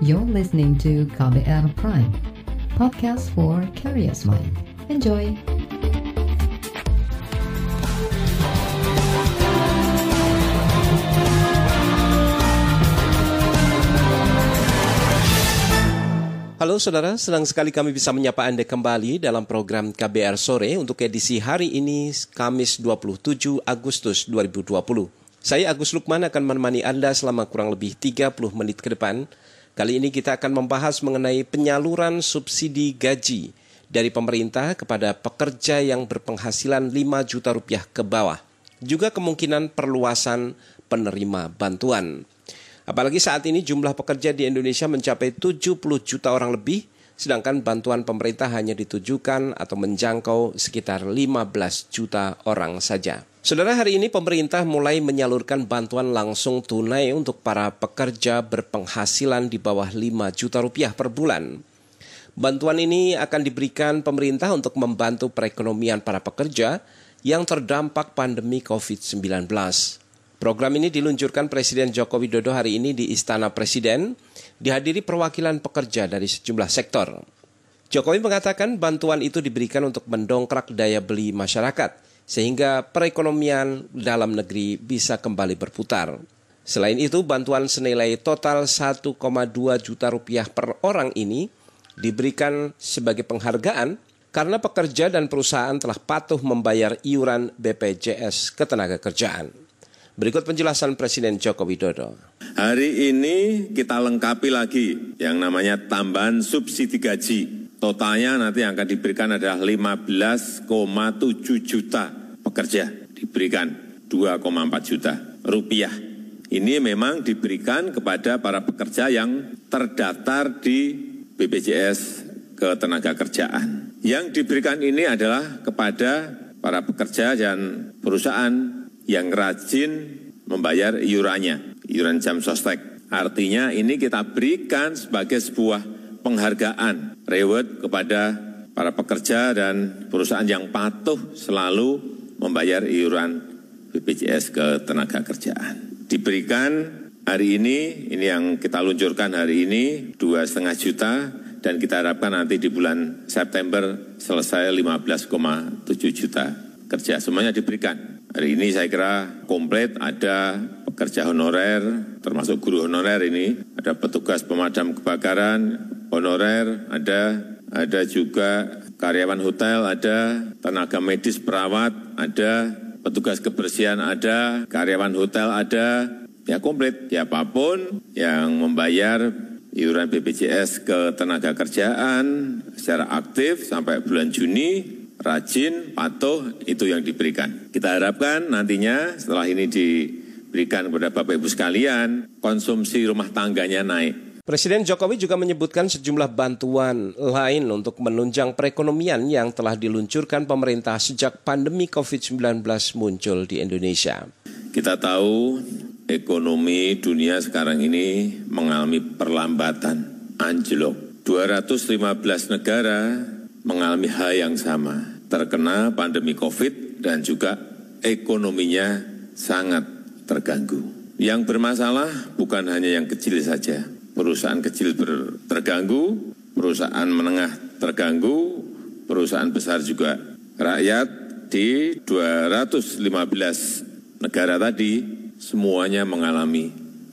You're listening to KBR Prime, podcast for curious mind. Enjoy! Halo saudara, senang sekali kami bisa menyapa Anda kembali dalam program KBR Sore untuk edisi hari ini, Kamis 27 Agustus 2020. Saya Agus Lukman akan menemani Anda selama kurang lebih 30 menit ke depan. Kali ini kita akan membahas mengenai penyaluran subsidi gaji dari pemerintah kepada pekerja yang berpenghasilan 5 juta rupiah ke bawah. Juga kemungkinan perluasan penerima bantuan. Apalagi saat ini jumlah pekerja di Indonesia mencapai 70 juta orang lebih, sedangkan bantuan pemerintah hanya ditujukan atau menjangkau sekitar 15 juta orang saja. Saudara, hari ini pemerintah mulai menyalurkan bantuan langsung tunai untuk para pekerja berpenghasilan di bawah 5 juta rupiah per bulan. Bantuan ini akan diberikan pemerintah untuk membantu perekonomian para pekerja yang terdampak pandemi COVID-19. Program ini diluncurkan Presiden Joko Widodo hari ini di Istana Presiden, dihadiri perwakilan pekerja dari sejumlah sektor. Jokowi mengatakan bantuan itu diberikan untuk mendongkrak daya beli masyarakat, sehingga perekonomian dalam negeri bisa kembali berputar. Selain itu, bantuan senilai total 1,2 juta rupiah per orang ini diberikan sebagai penghargaan karena pekerja dan perusahaan telah patuh membayar iuran BPJS Ketenagakerjaan. Berikut penjelasan Presiden Joko Widodo. Hari ini kita lengkapi lagi yang namanya tambahan subsidi gaji. Totalnya nanti yang akan diberikan adalah 15,7 juta pekerja. Diberikan 2,4 juta rupiah. Ini memang diberikan kepada para pekerja yang terdaftar di BPJS Ketenaga Kerjaan. Yang diberikan ini adalah kepada para pekerja dan perusahaan yang rajin membayar iurannya, iuran jam sostek. Artinya ini kita berikan sebagai sebuah penghargaan, reward kepada para pekerja dan perusahaan yang patuh selalu membayar iuran BPJS ke tenaga kerjaan. Diberikan hari ini, ini yang kita luncurkan hari ini, dua setengah juta, dan kita harapkan nanti di bulan September selesai 15,7 juta kerja. Semuanya diberikan. Hari ini saya kira komplit ada pekerja honorer, termasuk guru honorer ini, ada petugas pemadam kebakaran, honorer, ada ada juga karyawan hotel, ada tenaga medis perawat, ada petugas kebersihan ada, karyawan hotel ada, ya komplit. Siapa pun yang membayar iuran BPJS ke tenaga kerjaan secara aktif sampai bulan Juni rajin, patuh, itu yang diberikan. Kita harapkan nantinya setelah ini diberikan kepada Bapak Ibu sekalian, konsumsi rumah tangganya naik. Presiden Jokowi juga menyebutkan sejumlah bantuan lain untuk menunjang perekonomian yang telah diluncurkan pemerintah sejak pandemi COVID-19 muncul di Indonesia. Kita tahu ekonomi dunia sekarang ini mengalami perlambatan, anjlok. 215 negara mengalami hal yang sama, terkena pandemi COVID dan juga ekonominya sangat terganggu. Yang bermasalah bukan hanya yang kecil saja, perusahaan kecil terganggu, perusahaan menengah terganggu, perusahaan besar juga. Rakyat di 215 negara tadi semuanya mengalami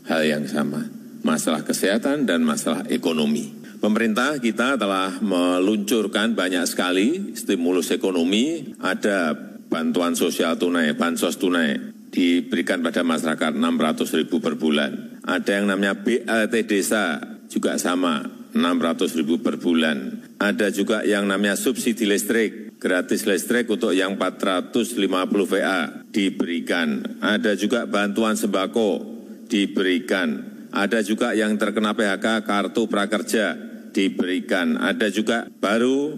hal yang sama, masalah kesehatan dan masalah ekonomi. Pemerintah kita telah meluncurkan banyak sekali stimulus ekonomi, ada bantuan sosial tunai, bansos tunai, diberikan pada masyarakat 600 ribu per bulan. Ada yang namanya BLT desa, juga sama, 600 ribu per bulan. Ada juga yang namanya subsidi listrik, gratis listrik untuk yang 450 VA diberikan. Ada juga bantuan sembako diberikan. Ada juga yang terkena PHK kartu prakerja diberikan. Ada juga baru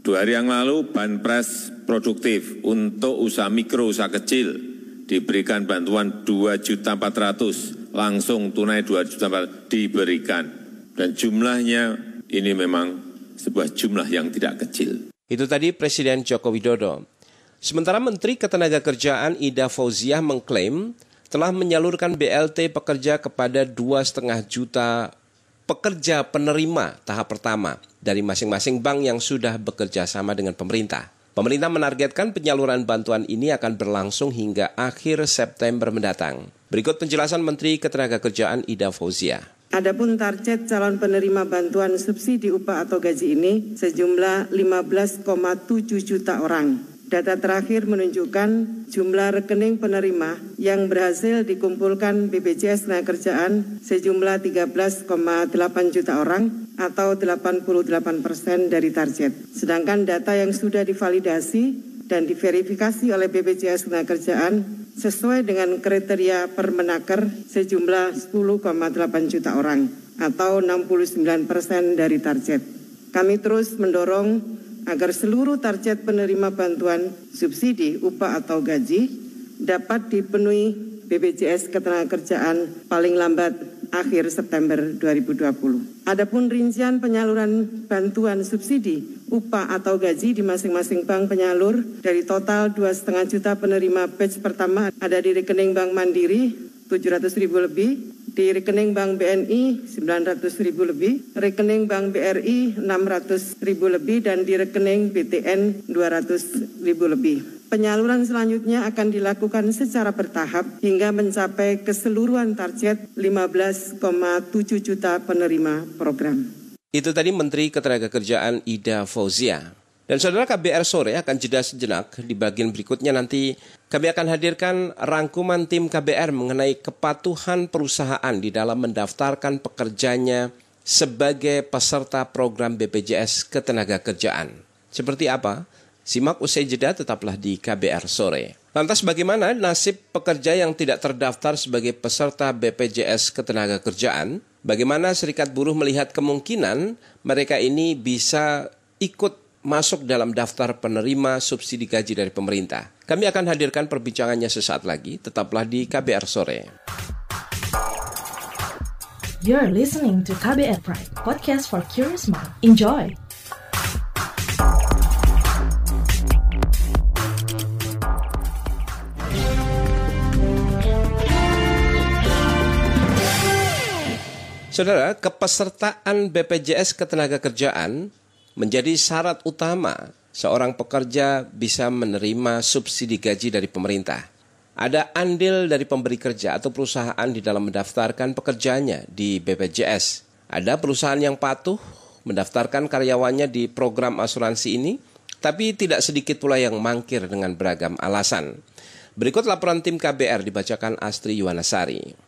dua hari yang lalu banpres produktif untuk usaha mikro, usaha kecil diberikan bantuan 2 juta 400 langsung tunai 2 juta 400 diberikan. Dan jumlahnya ini memang sebuah jumlah yang tidak kecil. Itu tadi Presiden Joko Widodo. Sementara Menteri Ketenagakerjaan Ida Fauziah mengklaim telah menyalurkan BLT pekerja kepada 2,5 juta pekerja penerima tahap pertama dari masing-masing bank yang sudah bekerja sama dengan pemerintah. Pemerintah menargetkan penyaluran bantuan ini akan berlangsung hingga akhir September mendatang. Berikut penjelasan Menteri Ketenagakerjaan Ida Fauzia. Adapun target calon penerima bantuan subsidi upah atau gaji ini sejumlah 15,7 juta orang. Data terakhir menunjukkan jumlah rekening penerima yang berhasil dikumpulkan BPJS Tenagakerjaan sejumlah 13,8 juta orang atau 88 persen dari target. Sedangkan data yang sudah divalidasi dan diverifikasi oleh BPJS Tenagakerjaan sesuai dengan kriteria Permenaker sejumlah 10,8 juta orang atau 69 persen dari target. Kami terus mendorong agar seluruh target penerima bantuan subsidi upah atau gaji dapat dipenuhi BPJS Ketenagakerjaan paling lambat akhir September 2020. Adapun rincian penyaluran bantuan subsidi upah atau gaji di masing-masing bank penyalur dari total 2,5 juta penerima batch pertama ada di rekening Bank Mandiri 700 ribu lebih, di rekening Bank BNI 900 ribu lebih, rekening Bank BRI 600 ribu lebih, dan di rekening BTN 200 ribu lebih. Penyaluran selanjutnya akan dilakukan secara bertahap hingga mencapai keseluruhan target 15,7 juta penerima program. Itu tadi Menteri Ketenagakerjaan Ida Fauzia. Dan saudara KBR sore akan jeda sejenak. Di bagian berikutnya nanti kami akan hadirkan rangkuman tim KBR mengenai kepatuhan perusahaan di dalam mendaftarkan pekerjanya sebagai peserta program BPJS Ketenagakerjaan. Seperti apa? Simak usai jeda tetaplah di KBR sore. Lantas bagaimana nasib pekerja yang tidak terdaftar sebagai peserta BPJS Ketenagakerjaan? Bagaimana serikat buruh melihat kemungkinan mereka ini bisa ikut masuk dalam daftar penerima subsidi gaji dari pemerintah? Kami akan hadirkan perbincangannya sesaat lagi. Tetaplah di KBR sore. You're listening to KBR Pride, podcast for curious mind. Enjoy! Saudara, kepesertaan BPJS Ketenagakerjaan menjadi syarat utama seorang pekerja bisa menerima subsidi gaji dari pemerintah. Ada andil dari pemberi kerja atau perusahaan di dalam mendaftarkan pekerjanya di BPJS. Ada perusahaan yang patuh mendaftarkan karyawannya di program asuransi ini, tapi tidak sedikit pula yang mangkir dengan beragam alasan. Berikut laporan tim KBR dibacakan Astri Yuwanasari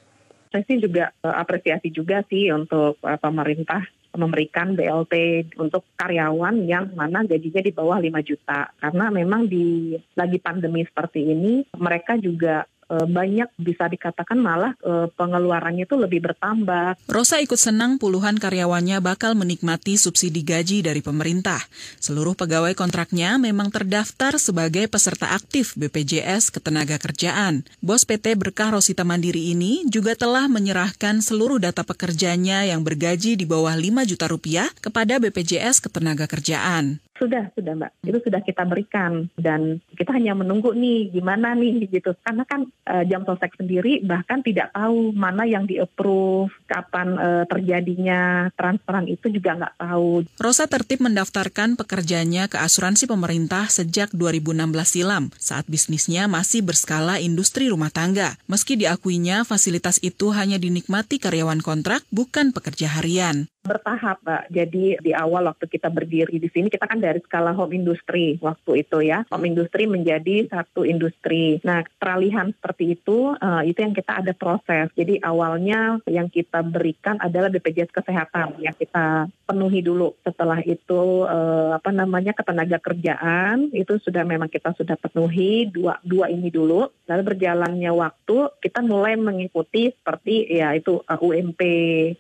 saya sih juga uh, apresiasi juga sih untuk uh, pemerintah memberikan BLT untuk karyawan yang mana gajinya di bawah 5 juta. Karena memang di lagi pandemi seperti ini mereka juga Eh, banyak bisa dikatakan malah uh, pengeluarannya itu lebih bertambah. Rosa ikut senang puluhan karyawannya bakal menikmati subsidi gaji dari pemerintah. Seluruh pegawai kontraknya memang terdaftar sebagai peserta aktif BPJS Ketenagakerjaan. Bos PT Berkah Rosita Mandiri ini juga telah menyerahkan seluruh data pekerjanya yang bergaji di bawah 5 juta rupiah kepada BPJS Ketenagakerjaan. Sudah, sudah Mbak. Itu sudah kita berikan dan kita hanya menunggu nih gimana nih gitu. Karena kan uh, jam sosek sendiri bahkan tidak tahu mana yang di-approve, kapan uh, terjadinya transferan itu juga nggak tahu. Rosa tertib mendaftarkan pekerjanya ke asuransi pemerintah sejak 2016 silam saat bisnisnya masih berskala industri rumah tangga. Meski diakuinya fasilitas itu hanya dinikmati karyawan kontrak bukan pekerja harian bertahap, Mbak. Jadi di awal waktu kita berdiri di sini, kita kan dari skala home industry waktu itu ya. Home industry menjadi satu industri. Nah, peralihan seperti itu, uh, itu yang kita ada proses. Jadi awalnya yang kita berikan adalah BPJS Kesehatan yang kita penuhi dulu. Setelah itu, uh, apa namanya, ketenaga kerjaan, itu sudah memang kita sudah penuhi dua, dua ini dulu. Lalu berjalannya waktu, kita mulai mengikuti seperti ya itu uh, UMP,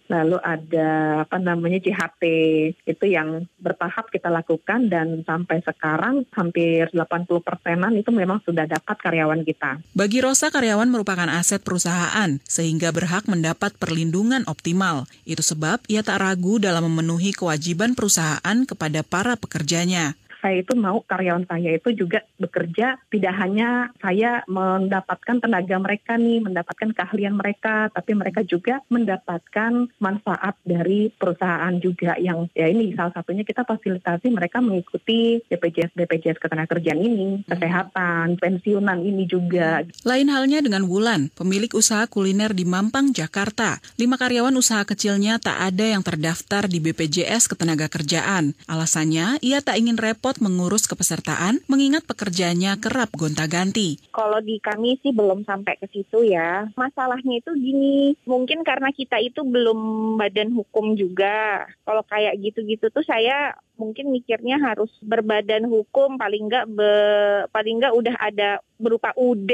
lalu ada apa namanya JHT itu yang bertahap kita lakukan dan sampai sekarang hampir 80 persenan itu memang sudah dapat karyawan kita. Bagi Rosa, karyawan merupakan aset perusahaan sehingga berhak mendapat perlindungan optimal. Itu sebab ia tak ragu dalam memenuhi kewajiban perusahaan kepada para pekerjanya saya itu mau karyawan saya itu juga bekerja tidak hanya saya mendapatkan tenaga mereka nih, mendapatkan keahlian mereka, tapi mereka juga mendapatkan manfaat dari perusahaan juga yang ya ini salah satunya kita fasilitasi mereka mengikuti BPJS BPJS ketenagakerjaan ini, kesehatan, pensiunan ini juga. Lain halnya dengan Wulan, pemilik usaha kuliner di Mampang, Jakarta. Lima karyawan usaha kecilnya tak ada yang terdaftar di BPJS Ketenagakerjaan. Alasannya, ia tak ingin repot mengurus kepesertaan, mengingat pekerjaannya kerap gonta-ganti. Kalau di kami sih belum sampai ke situ ya. Masalahnya itu gini, mungkin karena kita itu belum badan hukum juga. Kalau kayak gitu-gitu tuh saya mungkin mikirnya harus berbadan hukum paling enggak be, paling enggak udah ada berupa UD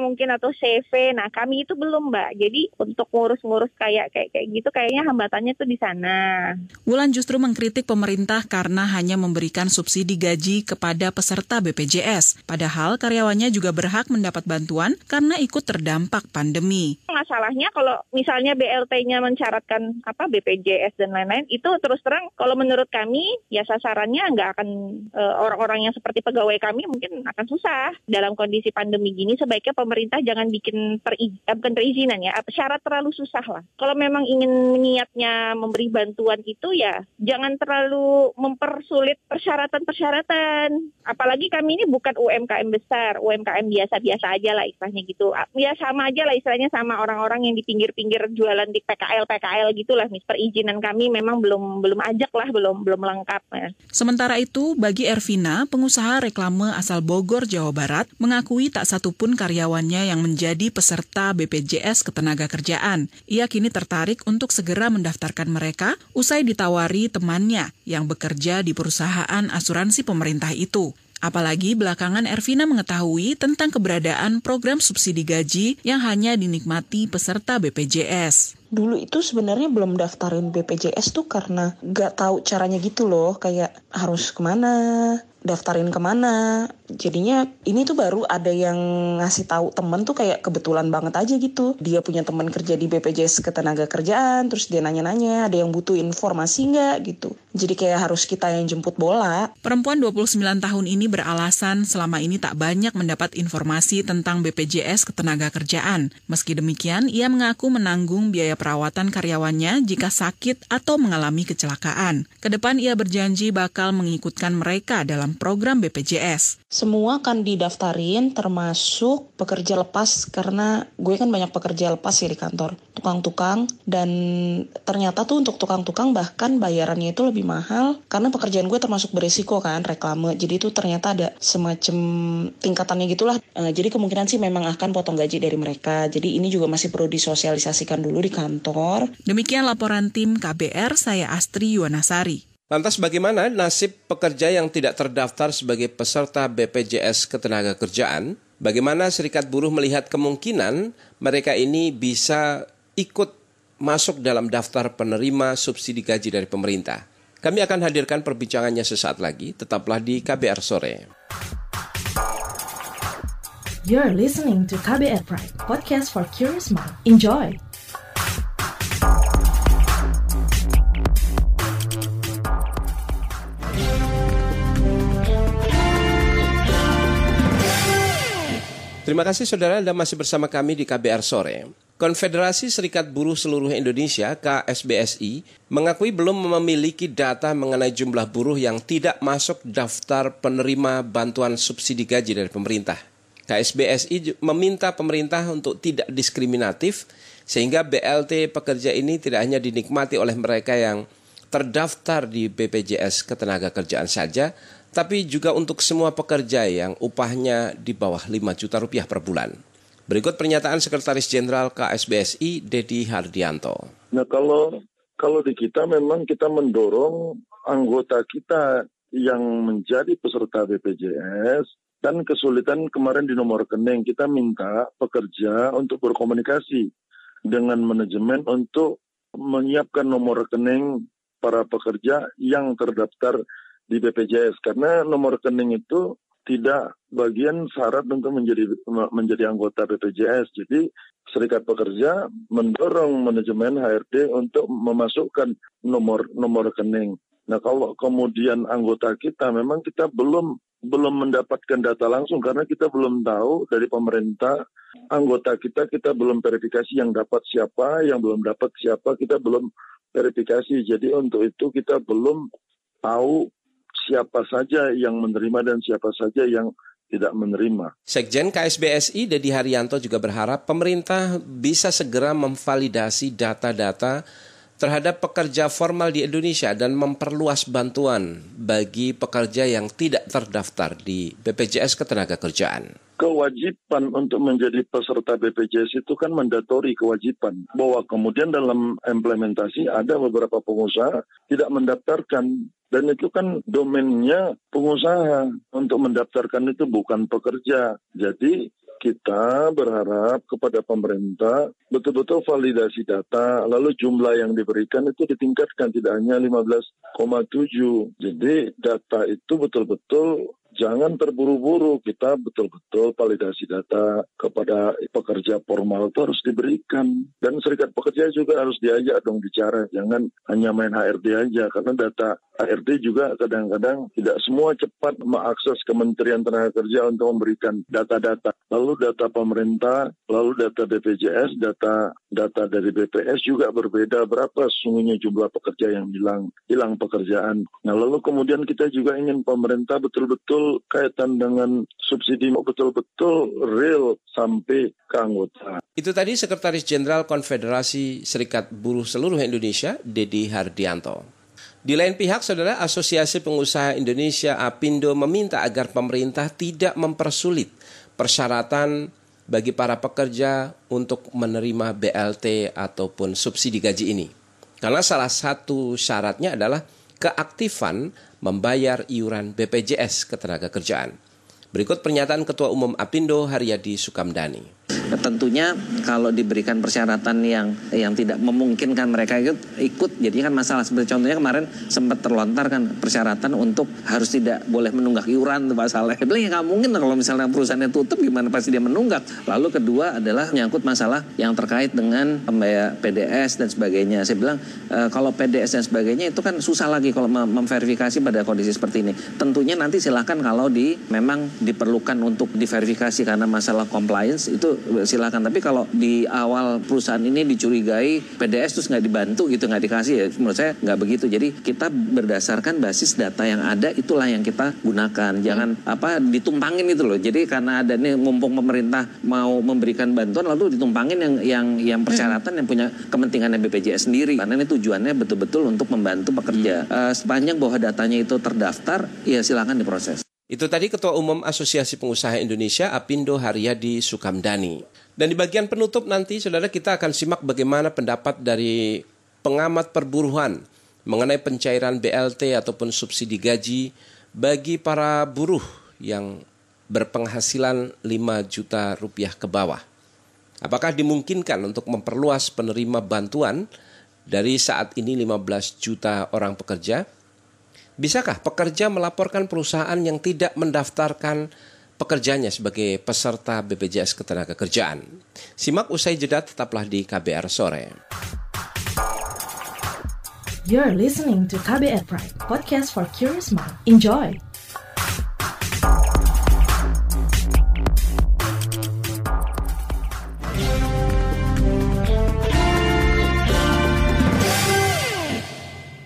mungkin atau CV. Nah, kami itu belum, Mbak. Jadi untuk ngurus-ngurus kayak kayak kayak gitu kayaknya hambatannya tuh di sana. Wulan justru mengkritik pemerintah karena hanya memberikan subsidi gaji kepada peserta BPJS, padahal karyawannya juga berhak mendapat bantuan karena ikut terdampak pandemi. Masalahnya kalau misalnya BLT-nya mencaratkan apa BPJS dan lain-lain itu terus terang kalau menurut kami ya sasarannya nggak akan uh, orang-orang yang seperti pegawai kami mungkin akan susah. Dalam kondisi pandemi gini sebaiknya pemerintah jangan bikin periz eh, perizinan ya syarat terlalu susah lah. Kalau memang ingin niatnya memberi bantuan itu ya jangan terlalu mempersulit persyaratan-persyaratan. Apalagi kami ini bukan UMKM besar UMKM biasa-biasa aja lah istilahnya gitu. Ya sama aja lah istilahnya sama orang-orang yang di pinggir-pinggir jualan di PKL PKL gitulah mis perizinan kami memang belum belum ajak lah belum belum lengkap Sementara itu, bagi Ervina, pengusaha reklame asal Bogor, Jawa Barat, mengakui tak satupun karyawannya yang menjadi peserta BPJS Ketenagakerjaan. Ia kini tertarik untuk segera mendaftarkan mereka usai ditawari temannya yang bekerja di perusahaan asuransi pemerintah itu. Apalagi belakangan Ervina mengetahui tentang keberadaan program subsidi gaji yang hanya dinikmati peserta BPJS dulu itu sebenarnya belum daftarin BPJS tuh karena gak tahu caranya gitu loh kayak harus ke mana daftarin ke mana. Jadinya ini tuh baru ada yang ngasih tahu temen tuh kayak kebetulan banget aja gitu. Dia punya teman kerja di BPJS ketenaga kerjaan terus dia nanya-nanya ada yang butuh informasi nggak gitu jadi kayak harus kita yang jemput bola perempuan 29 tahun ini beralasan selama ini tak banyak mendapat informasi tentang BPJS ketenaga kerjaan meski demikian ia mengaku menanggung biaya perawatan karyawannya jika sakit atau mengalami kecelakaan ke depan ia berjanji bakal mengikutkan mereka dalam program BPJS. Semua kan didaftarin termasuk pekerja lepas karena gue kan banyak pekerja lepas ya di kantor. Tukang-tukang dan ternyata tuh untuk tukang-tukang bahkan bayarannya itu lebih mahal karena pekerjaan gue termasuk berisiko kan reklame. Jadi itu ternyata ada semacam tingkatannya gitulah. Uh, jadi kemungkinan sih memang akan potong gaji dari mereka. Jadi ini juga masih perlu disosialisasikan dulu di kantor. Demikian laporan tim KBR saya Astri Yuwanasari. Lantas bagaimana nasib pekerja yang tidak terdaftar sebagai peserta BPJS Ketenagakerjaan? Bagaimana serikat buruh melihat kemungkinan mereka ini bisa ikut masuk dalam daftar penerima subsidi gaji dari pemerintah? Kami akan hadirkan perbincangannya sesaat lagi, tetaplah di KBR Sore. You're listening to KBR Pride, podcast for curious mind. Enjoy! Terima kasih saudara Anda masih bersama kami di KBR Sore. Konfederasi Serikat Buruh Seluruh Indonesia KSBSI mengakui belum memiliki data mengenai jumlah buruh yang tidak masuk daftar penerima bantuan subsidi gaji dari pemerintah. KSBSI meminta pemerintah untuk tidak diskriminatif sehingga BLT pekerja ini tidak hanya dinikmati oleh mereka yang terdaftar di BPJS Ketenagakerjaan saja, tapi juga untuk semua pekerja yang upahnya di bawah 5 juta rupiah per bulan. Berikut pernyataan Sekretaris Jenderal KSBSI Dedi Hardianto. Nah kalau kalau di kita memang kita mendorong anggota kita yang menjadi peserta BPJS dan kesulitan kemarin di nomor rekening kita minta pekerja untuk berkomunikasi dengan manajemen untuk menyiapkan nomor rekening para pekerja yang terdaftar di BPJS karena nomor rekening itu tidak bagian syarat untuk menjadi menjadi anggota BPJS. Jadi serikat pekerja mendorong manajemen HRD untuk memasukkan nomor nomor rekening. Nah kalau kemudian anggota kita memang kita belum belum mendapatkan data langsung karena kita belum tahu dari pemerintah anggota kita kita belum verifikasi yang dapat siapa yang belum dapat siapa kita belum verifikasi jadi untuk itu kita belum tahu siapa saja yang menerima dan siapa saja yang tidak menerima. Sekjen KSBSI Dedi Haryanto juga berharap pemerintah bisa segera memvalidasi data-data terhadap pekerja formal di Indonesia dan memperluas bantuan bagi pekerja yang tidak terdaftar di BPJS Ketenagakerjaan. Kewajiban untuk menjadi peserta BPJS itu kan mandatori kewajiban. Bahwa kemudian dalam implementasi ada beberapa pengusaha tidak mendaftarkan dan itu kan domainnya pengusaha untuk mendaftarkan itu bukan pekerja. Jadi kita berharap kepada pemerintah betul-betul validasi data, lalu jumlah yang diberikan itu ditingkatkan tidak hanya 15,7. Jadi data itu betul-betul jangan terburu-buru kita betul-betul validasi data kepada pekerja formal itu harus diberikan dan serikat pekerja juga harus diajak dong bicara jangan hanya main HRD aja karena data HRD juga kadang-kadang tidak semua cepat mengakses Kementerian Tenaga Kerja untuk memberikan data-data. Lalu data pemerintah, lalu data BPJS, data data dari BPS juga berbeda berapa sesungguhnya jumlah pekerja yang hilang hilang pekerjaan. Nah lalu kemudian kita juga ingin pemerintah betul-betul kaitan dengan subsidi betul-betul real sampai ke anggota. Itu tadi Sekretaris Jenderal Konfederasi Serikat Buruh Seluruh Indonesia, Dedi Hardianto. Di lain pihak, Saudara Asosiasi Pengusaha Indonesia APindo meminta agar pemerintah tidak mempersulit persyaratan bagi para pekerja untuk menerima BLT ataupun subsidi gaji ini. Karena salah satu syaratnya adalah keaktifan membayar iuran BPJS Ketenagakerjaan. Berikut pernyataan Ketua Umum APindo Haryadi Sukamdani. Tentunya kalau diberikan persyaratan yang yang tidak memungkinkan mereka ikut, ikut jadi kan masalah seperti contohnya kemarin sempat terlontar kan persyaratan untuk harus tidak boleh menunggak iuran tuh Pak Saleh. Bilang ya nggak mungkin kalau misalnya perusahaannya tutup gimana pasti dia menunggak. Lalu kedua adalah menyangkut masalah yang terkait dengan pembayar PDS dan sebagainya. Saya bilang e, kalau PDS dan sebagainya itu kan susah lagi kalau mem memverifikasi pada kondisi seperti ini. Tentunya nanti silahkan kalau di memang diperlukan untuk diverifikasi karena masalah compliance itu silakan. Tapi kalau di awal perusahaan ini dicurigai PDS terus nggak dibantu gitu nggak dikasih ya menurut saya nggak begitu. Jadi kita berdasarkan basis data yang ada itulah yang kita gunakan. Jangan apa ditumpangin itu loh. Jadi karena ada nih mumpung pemerintah mau memberikan bantuan lalu ditumpangin yang yang yang persyaratan yang punya kepentingan BPJS sendiri. Karena ini tujuannya betul-betul untuk membantu pekerja. Uh, sepanjang bahwa datanya itu terdaftar ya silakan diproses itu tadi Ketua Umum Asosiasi Pengusaha Indonesia Apindo Haryadi Sukamdani. Dan di bagian penutup nanti saudara kita akan simak bagaimana pendapat dari pengamat perburuhan mengenai pencairan BLT ataupun subsidi gaji bagi para buruh yang berpenghasilan 5 juta rupiah ke bawah. Apakah dimungkinkan untuk memperluas penerima bantuan dari saat ini 15 juta orang pekerja Bisakah pekerja melaporkan perusahaan yang tidak mendaftarkan pekerjanya sebagai peserta BPJS Ketenagakerjaan? Simak usai jeda tetaplah di KBR sore. You're listening to KBR Pride, podcast for curious mind. Enjoy.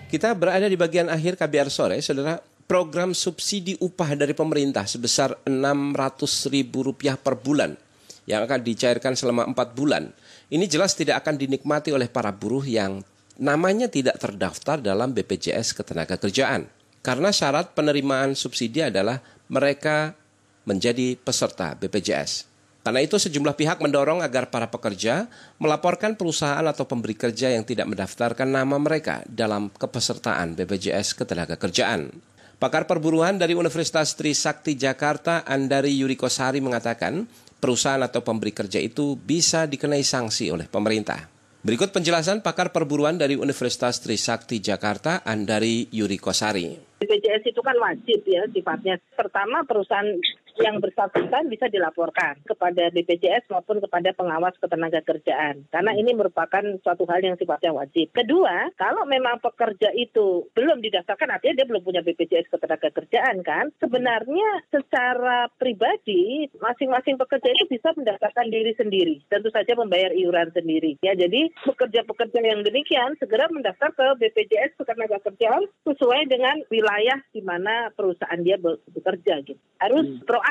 Kita berada di bagian akhir KBR sore, saudara. Program subsidi upah dari pemerintah sebesar Rp600.000 per bulan yang akan dicairkan selama 4 bulan. Ini jelas tidak akan dinikmati oleh para buruh yang namanya tidak terdaftar dalam BPJS Ketenagakerjaan. Karena syarat penerimaan subsidi adalah mereka menjadi peserta BPJS. Karena itu sejumlah pihak mendorong agar para pekerja melaporkan perusahaan atau pemberi kerja yang tidak mendaftarkan nama mereka dalam kepesertaan BPJS Ketenagakerjaan. Pakar perburuan dari Universitas Trisakti Jakarta, Andari Yurikosari mengatakan, perusahaan atau pemberi kerja itu bisa dikenai sanksi oleh pemerintah. Berikut penjelasan pakar perburuan dari Universitas Trisakti Jakarta, Andari Yurikosari. BPJS itu kan wajib ya sifatnya. Pertama perusahaan yang bersangkutan bisa dilaporkan kepada BPJS maupun kepada pengawas ketenaga kerjaan. Karena ini merupakan suatu hal yang sifatnya wajib. Kedua, kalau memang pekerja itu belum didaftarkan, artinya dia belum punya BPJS ketenaga kerjaan kan, sebenarnya secara pribadi masing-masing pekerja itu bisa mendaftarkan diri sendiri. Tentu saja membayar iuran sendiri. Ya, jadi pekerja-pekerja yang demikian segera mendaftar ke BPJS ketenaga kerjaan sesuai dengan wilayah di mana perusahaan dia bekerja gitu. Harus hmm. proaktif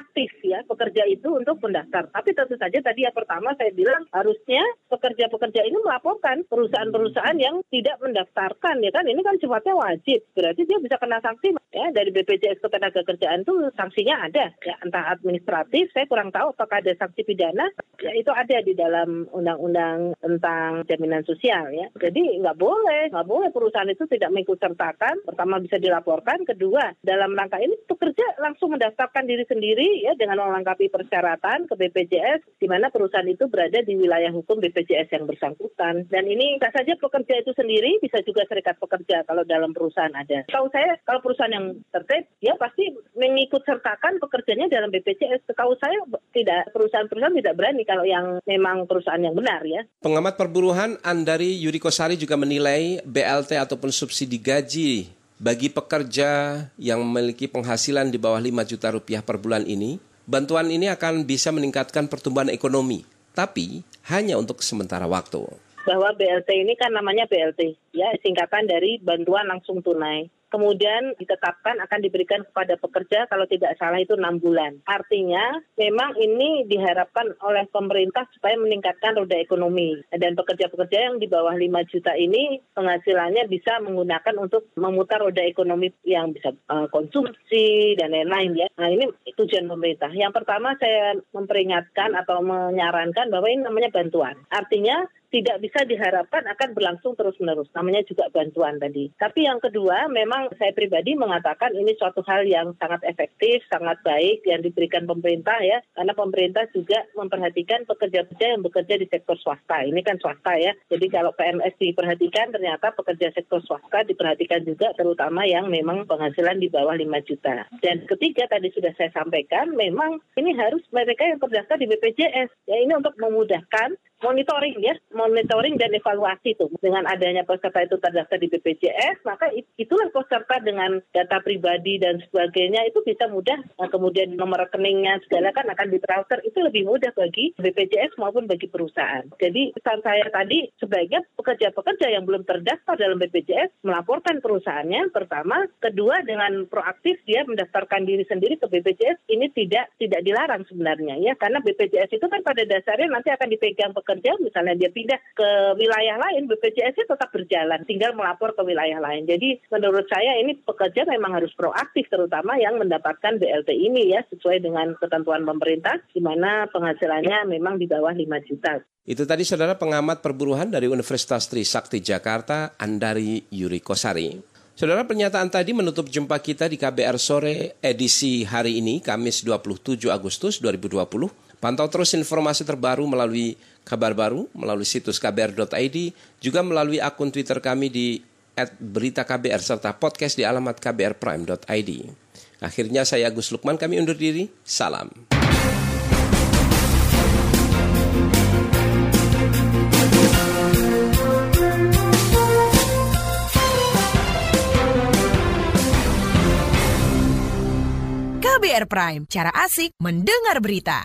ya pekerja itu untuk mendaftar. Tapi tentu saja tadi yang pertama saya bilang harusnya pekerja-pekerja ini melaporkan perusahaan-perusahaan yang tidak mendaftarkan ya kan? Ini kan sifatnya wajib. Berarti dia bisa kena sanksi ya. Dari BPJS ketenaga kerjaan itu sanksinya ada. Ya entah administratif saya kurang tahu apakah ada sanksi pidana. Ya itu ada di dalam undang-undang tentang jaminan sosial ya. Jadi nggak boleh. Nggak boleh perusahaan itu tidak mengikut sertakan pertama bisa dilaporkan. Kedua dalam rangka ini pekerja langsung mendaftarkan diri sendiri ya dengan melengkapi persyaratan ke BPJS di mana perusahaan itu berada di wilayah hukum BPJS yang bersangkutan dan ini tidak saja pekerja itu sendiri bisa juga serikat pekerja kalau dalam perusahaan ada. Tahu saya kalau perusahaan yang tertib ya pasti mengikut sertakan pekerjanya dalam BPJS. Tahu saya tidak perusahaan-perusahaan tidak berani kalau yang memang perusahaan yang benar ya. Pengamat perburuhan Andari Yurikosari juga menilai BLT ataupun subsidi gaji bagi pekerja yang memiliki penghasilan di bawah 5 juta rupiah per bulan ini, bantuan ini akan bisa meningkatkan pertumbuhan ekonomi, tapi hanya untuk sementara waktu. Bahwa BLT ini kan namanya BLT, ya singkatan dari bantuan langsung tunai kemudian ditetapkan akan diberikan kepada pekerja kalau tidak salah itu enam bulan. Artinya memang ini diharapkan oleh pemerintah supaya meningkatkan roda ekonomi dan pekerja-pekerja yang di bawah 5 juta ini penghasilannya bisa menggunakan untuk memutar roda ekonomi yang bisa uh, konsumsi dan lain-lain ya. Nah ini tujuan pemerintah. Yang pertama saya memperingatkan atau menyarankan bahwa ini namanya bantuan. Artinya tidak bisa diharapkan akan berlangsung terus-menerus. Namanya juga bantuan tadi. Tapi yang kedua, memang saya pribadi mengatakan ini suatu hal yang sangat efektif, sangat baik yang diberikan pemerintah ya. Karena pemerintah juga memperhatikan pekerja-pekerja yang bekerja di sektor swasta. Ini kan swasta ya. Jadi kalau PNS diperhatikan, ternyata pekerja sektor swasta diperhatikan juga terutama yang memang penghasilan di bawah 5 juta. Dan ketiga tadi sudah saya sampaikan, memang ini harus mereka yang terdaftar di BPJS. Ya ini untuk memudahkan monitoring ya, monitoring dan evaluasi tuh dengan adanya peserta itu terdaftar di BPJS, maka itulah peserta dengan data pribadi dan sebagainya itu bisa mudah. Nah, kemudian nomor rekeningnya segala kan akan ditransfer itu lebih mudah bagi BPJS maupun bagi perusahaan. Jadi pesan saya tadi sebaiknya pekerja-pekerja yang belum terdaftar dalam BPJS melaporkan perusahaannya pertama, kedua dengan proaktif dia mendaftarkan diri sendiri ke BPJS ini tidak tidak dilarang sebenarnya ya karena BPJS itu kan pada dasarnya nanti akan dipegang pekerja, misalnya dia pindah ke wilayah lain, BPJS tetap berjalan, tinggal melapor ke wilayah lain. Jadi menurut saya ini pekerja memang harus proaktif, terutama yang mendapatkan BLT ini ya, sesuai dengan ketentuan pemerintah, di mana penghasilannya memang di bawah 5 juta. Itu tadi saudara pengamat perburuhan dari Universitas Trisakti Jakarta, Andari Yuri Kosari. Saudara pernyataan tadi menutup jumpa kita di KBR sore edisi hari ini Kamis 27 Agustus 2020. Pantau terus informasi terbaru melalui kabar baru, melalui situs kbr.id, juga melalui akun Twitter kami di berita KBR serta podcast di alamat kbrprime.id. Akhirnya saya Agus Lukman, kami undur diri. Salam. KBR Prime, cara asik mendengar berita.